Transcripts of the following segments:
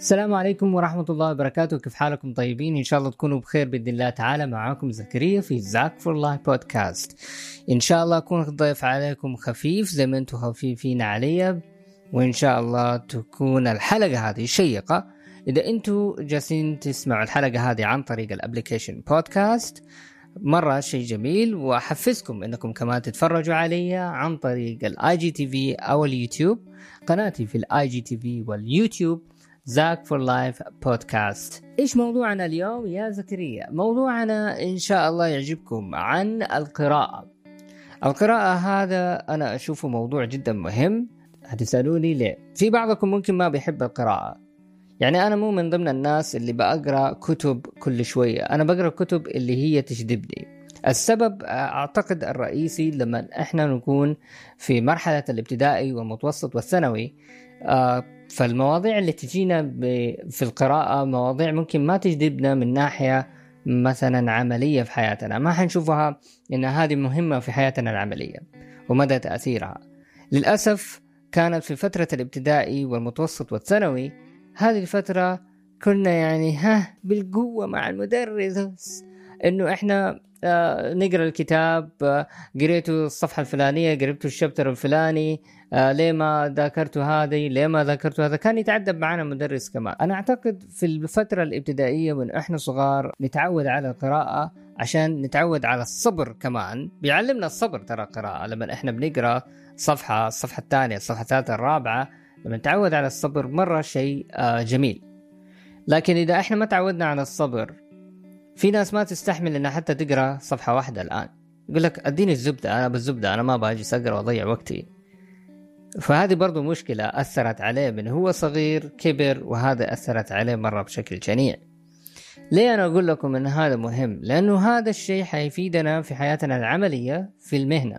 السلام عليكم ورحمة الله وبركاته. كيف حالكم طيبين؟ إن شاء الله تكونوا بخير بإذن الله تعالى. معاكم زكريا في Zak for Life Podcast إن شاء الله أكون ضيف عليكم خفيف زي ما أنتم خفيفين علي. وإن شاء الله تكون الحلقة هذه شيقة. إذا أنتم جالسين تسمعوا الحلقة هذه عن طريق ال application podcast مرة شيء جميل. وأحفزكم أنكم كمان تتفرجوا علي عن طريق ال IGTV أو اليوتيوب قناتي في ال IGTV وال YouTube Zak for Life Podcast. إيش موضوعنا اليوم يا زكريا؟ موضوعنا إن شاء الله يعجبكم عن القراءة. القراءة هذا أنا أشوفه موضوع جدا مهم. هتسألوني ليه؟ في بعضكم ممكن ما بيحب القراءة. يعني أنا مو من ضمن الناس اللي بقرا كتب كل شوية. أنا بقرأ كتب اللي هي تجذبني السبب أعتقد الرئيسي لما إحنا نكون في مرحلة الابتدائي والمتوسط والثانوي آه، فالمواضيع اللي تجينا في القراءة مواضيع ممكن ما تجذبنا من ناحية مثلا عملية في حياتنا. ما حنشوفها إن هذه مهمة في حياتنا العملية ومدى تأثيرها. للأسف كانت في فترة الابتدائي والمتوسط والثانوي هذه الفترة كنا يعني ها بالقوة مع المدرس إنه إحنا آه نقرأ الكتاب آه قريتوا الصفحة الفلانية قريتوا الشابتر الفلاني آه ليه ما ذاكرتوا هذه ليه ما ذاكرتوا هذا؟ كان يتعذب معنا مدرس كمان. أنا أعتقد في الفترة الابتدائية من إحنا صغار نتعود على القراءة عشان نتعود على الصبر كمان. بيعلمنا الصبر ترى القراءه لما إحنا بنقرأ صفحة الصفحة الثانية الصفحة الثالثة الرابعة لما نتعود على الصبر مرة شيء آه جميل. لكن إذا إحنا ما تعودنا على الصبر في ناس ما تستحمل إنها حتى تقرأ صفحة واحدة الآن. يقول لك أديني الزبدة أنا بالزبدة أنا ما باجي اقرا وأضيع وقتي. فهذه برضو مشكلة أثرت عليه من هو صغير كبر وهذا أثرت عليه مرة بشكل شنيع ليه أنا أقول لكم أن هذا مهم؟ لأنه هذا الشيء حيفيدنا في حياتنا العملية في المهنة.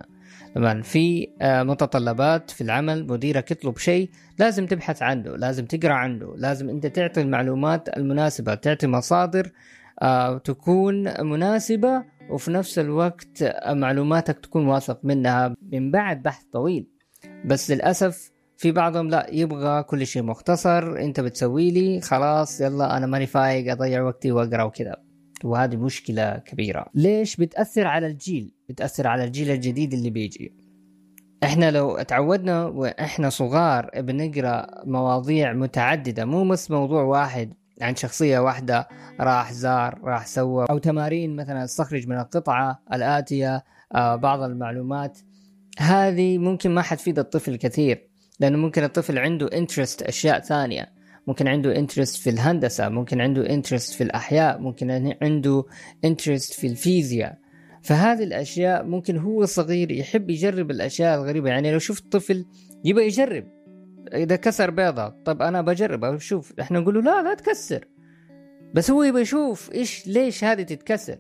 طبعا في متطلبات في العمل مديرك يطلب شيء لازم تبحث عنه لازم تقرأ عنه لازم أنت تعطي المعلومات المناسبة تعطي مصادر آه، تكون مناسبة وفي نفس الوقت معلوماتك تكون واثق منها من بعد بحث طويل. بس للأسف في بعضهم لا يبغى كل شيء مختصر انت بتسوي لي خلاص يلا أنا ماني فايق أضيع وقتي وأقرأ وكذا. وهذه مشكلة كبيرة. ليش بتأثر على الجيل؟ بتأثر على الجيل الجديد اللي بيجي. إحنا لو تعودنا وإحنا صغار بنقرأ مواضيع متعددة مو بس موضوع واحد عن شخصية واحدة راح زار راح سوى أو تمارين مثلا استخرج من القطعة الآتية آه بعض المعلومات. هذه ممكن ما حتفيد الطفل كثير لأنه ممكن الطفل عنده interest أشياء ثانية. ممكن عنده interest في الهندسة ممكن عنده interest في الأحياء ممكن عنده interest في الفيزياء. فهذه الأشياء ممكن هو صغير يحب يجرب الأشياء الغريبة. يعني لو شفت طفل يبغى يجرب. إذا كسر بيضة طب أنا بجرب أشوف. إحنا نقول له لا لا تكسر. بس هو يبغى يشوف إيش ليش هذه تتكسر.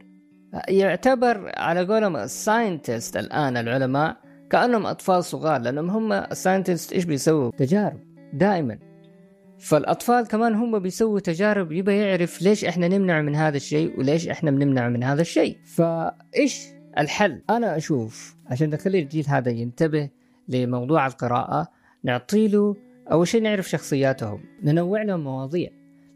يعتبر على قولهم ال scientists الآن العلماء كأنهم أطفال صغار لأنهم هم ال scientists إيش بيسووا؟ تجارب دائما. فالأطفال كمان هم بيسووا تجارب يبغى يعرف ليش إحنا نمنع من هذا الشيء وليش إحنا بنمنع من هذا الشيء. فإيش الحل؟ أنا أشوف عشان نخلي الجيل هذا ينتبه لموضوع القراءة نعطي له أول شيء نعرف شخصياتهم ننوع لهم مواضيع.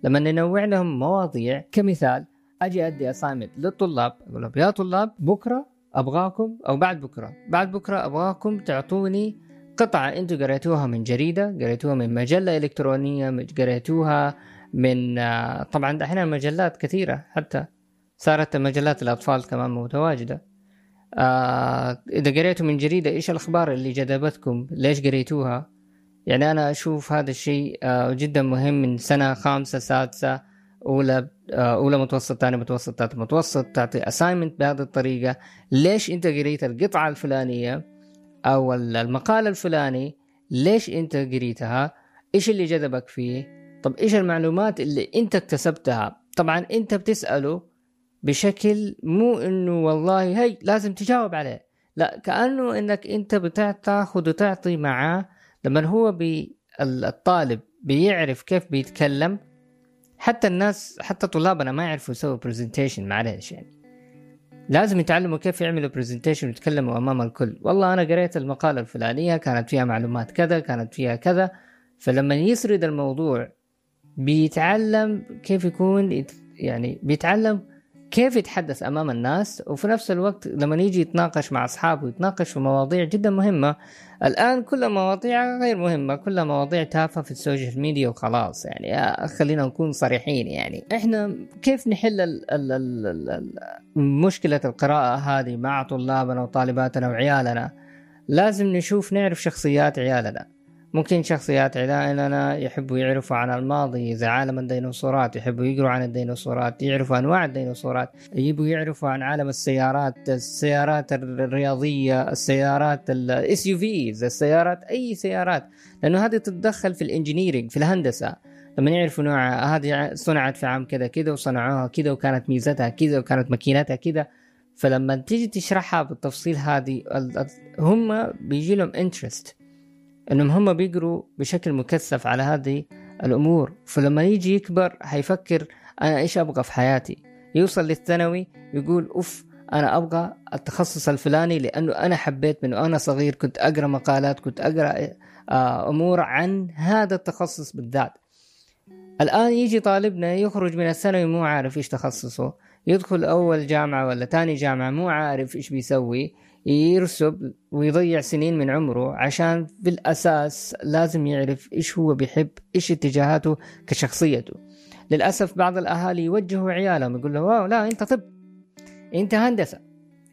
لما ننوع لهم مواضيع كمثال أجي أدي أسايمنت للطلاب أقول لهم يا طلاب بكرة أبغاكم أو بعد بكرة. بعد بكرة أبغاكم تعطوني قطعة أنتم قريتوها من جريدة قريتوها من مجلة إلكترونية قريتوها من طبعا إحنا مجلات كثيرة حتى. صارت مجلات الأطفال كمان متواجدة. آه إذا قريتوا من جريدة إيش الأخبار اللي جذبتكم؟ ليش قريتوها؟ يعني أنا أشوف هذا الشيء آه، جدا مهم من سنة خامسة سادسة أولى آه، أولى متوسط ثاني متوسط ثالث متوسط تعطي أسايمنت بهذه الطريقة. ليش أنت قريت القطعة الفلانية أو المقال الفلاني؟ ليش أنت قريتها إيش اللي جذبك فيه؟ طب إيش المعلومات اللي أنت اكتسبتها؟ طبعا أنت بتسأله بشكل مو إنه والله هي لازم تجاوب عليه لا كأنه إنك أنت بتاخذ وتعطي معاه لما هو بي الطالب بيعرف كيف بيتكلم حتى الناس حتى طلابنا ما يعرفوا يسووا presentation معلش يعني. لازم يتعلموا كيف يعملوا presentation ويتكلموا أمام الكل. والله أنا قريت المقالة الفلانية كانت فيها معلومات كذا كانت فيها كذا. فلما يسرد الموضوع بيتعلم كيف يكون يعني بيتعلم كيف يتحدث أمام الناس وفي نفس الوقت لما يجي يتناقش مع أصحابه يتناقش في مواضيع جدا مهمة. الآن كل مواضيع غير مهمة كلها مواضيع تافهة في السوشيال ميديا وخلاص. يعني خلينا نكون صريحين يعني. إحنا كيف نحل ال ال ال ال مشكلة القراءة هذه مع طلابنا وطالباتنا وعيالنا؟ لازم نشوف نعرف شخصيات عيالنا. ممكن شخصيات عيالنا يحبوا يعرفوا عن الماضي زي عالم الديناصورات يحبوا يقروا عن الديناصورات يعرفوا أنواع الديناصورات يبوا يعرفوا عن عالم السيارات السيارات الرياضية السيارات ال SU السيارات أي سيارات. لأنه هذه تتدخل في ال engineering في الهندسة. لما يعرفوا نوعها هذه صنعت في عام كذا كذا وصنعوها كذا وكانت ميزتها كذا وكانت ماكينتها كذا. فلما تيجي تشرحها بالتفصيل هذه هم بيجي لهم انترست إنهم هم بيقروا بشكل مكثف على هذه الأمور. فلما يجي يكبر حيفكر أنا إيش أبغى في حياتي؟ يوصل للثانوي يقول أوف أنا أبغى التخصص الفلاني لأنه أنا حبيت من وأنا صغير كنت أقرأ مقالات كنت أقرأ آه، أمور عن هذا التخصص بالذات. الآن يجي طالبنا يخرج من الثانوي مو عارف إيش تخصصه. يدخل أول جامعة ولا ثاني جامعة مو عارف إيش بيسوي يرسب ويضيع سنين من عمره عشان في الأساس لازم يعرف إيش هو بيحب إيش اتجاهاته كشخصيته. للأسف بعض الأهالي يوجهوا عيالهم يقول له واو لا أنت طب أنت هندسة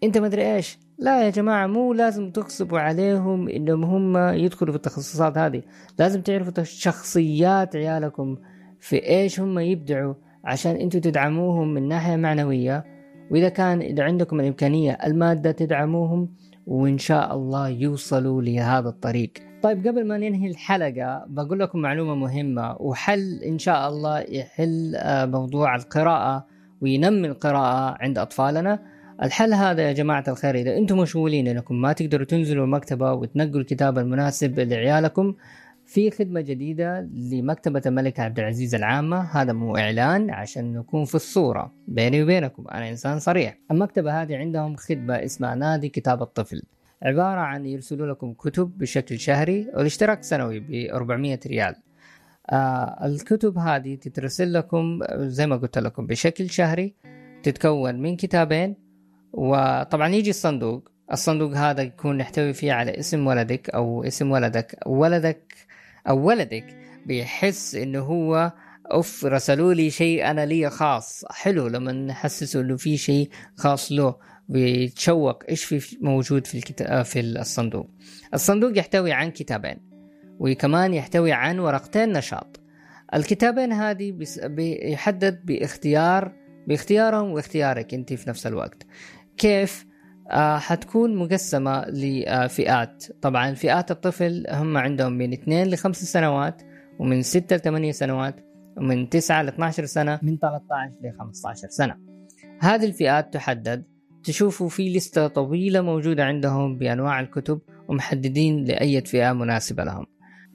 أنت مدري إيش. لا يا جماعة مو لازم تغصبوا عليهم إنهم هم يدخلوا في التخصصات هذه. لازم تعرفوا شخصيات عيالكم في إيش هم يبدعوا عشان أنتوا تدعموهم من ناحية معنوية. وإذا كان إذا عندكم الإمكانية المادة تدعموهم وإن شاء الله يوصلوا لهذا الطريق. طيب قبل ما ننهي الحلقة بقول لكم معلومة مهمة. وحل إن شاء الله يحل آه، موضوع القراءة وينمي القراءة عند أطفالنا. الحل هذا يا جماعة الخير إذا أنتم مشغولين أنكم ما تقدروا تنزلوا المكتبة وتنقوا الكتاب المناسب لعيالكم. في خدمة جديدة لمكتبة الملك عبد العزيز العامة. هذا مو إعلان عشان نكون في الصورة بيني وبينكم. أنا إنسان صريح. المكتبة هذه عندهم خدمة اسمها نادي كتاب الطفل. عبارة عن يرسلوا لكم كتب بشكل شهري والاشتراك سنوي ب 400 ريال. آه الكتب هذه تترسل لكم زي ما قلت لكم بشكل شهري تتكون من كتابين. وطبعا يجي الصندوق. الصندوق هذا يكون يحتوي فيه على اسم ولدك أو اسم ولدك. ولدك أو ولدك بيحس إنه هو أوف رسلوا لي شيء أنا لي خاص. حلو لما نحسسه إنه في شيء خاص له بيتشوق إيش في موجود في الكتاب في الصندوق؟ الصندوق يحتوي عن كتابين وكمان يحتوي عن ورقتين نشاط. الكتابين هذه بيحدد باختيار باختيارهم واختيارك أنت في نفس الوقت. كيف؟ آه حتكون مقسمة لفئات. طبعا فئات الطفل هم عندهم من 2 ل 5 سنوات ومن 6 ل 8 سنوات ومن 9 ل 12 سنة من 13 ل 15 سنة. هذه الفئات تحدد. تشوفوا في لستة طويلة موجودة عندهم بأنواع الكتب ومحددين لأي فئة مناسبة لهم.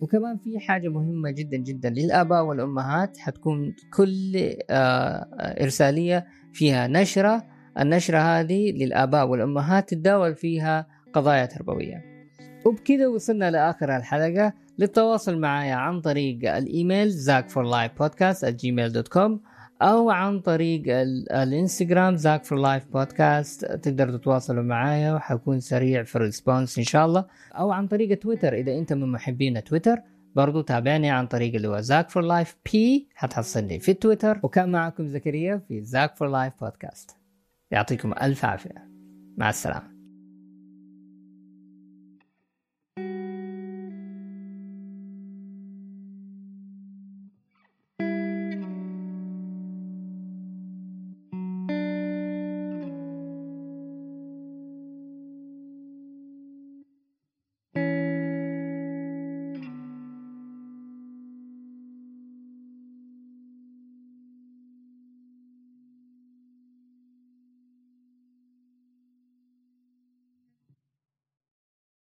وكمان في حاجة مهمة جدا جدا للآباء والأمهات. حتكون كل آه إرسالية فيها نشرة النشرة هذه للآباء والأمهات تتداول فيها قضايا تربوية. وبكذا وصلنا لآخر الحلقة. للتواصل معي عن طريق ال email com أو عن طريق الإنستغرام Zack for Life Podcast. تقدروا تتواصلوا معايا وحكون سريع في ال response إن شاء الله. أو عن طريق تويتر إذا أنت من محبين تويتر. برضو تابعني عن طريق اللي هو Zack for Life P. حتحصلني في تويتر. وكان معكم زكريا في Zack for Life Podcast. يعطيكم ألف عافية. مع السلامة.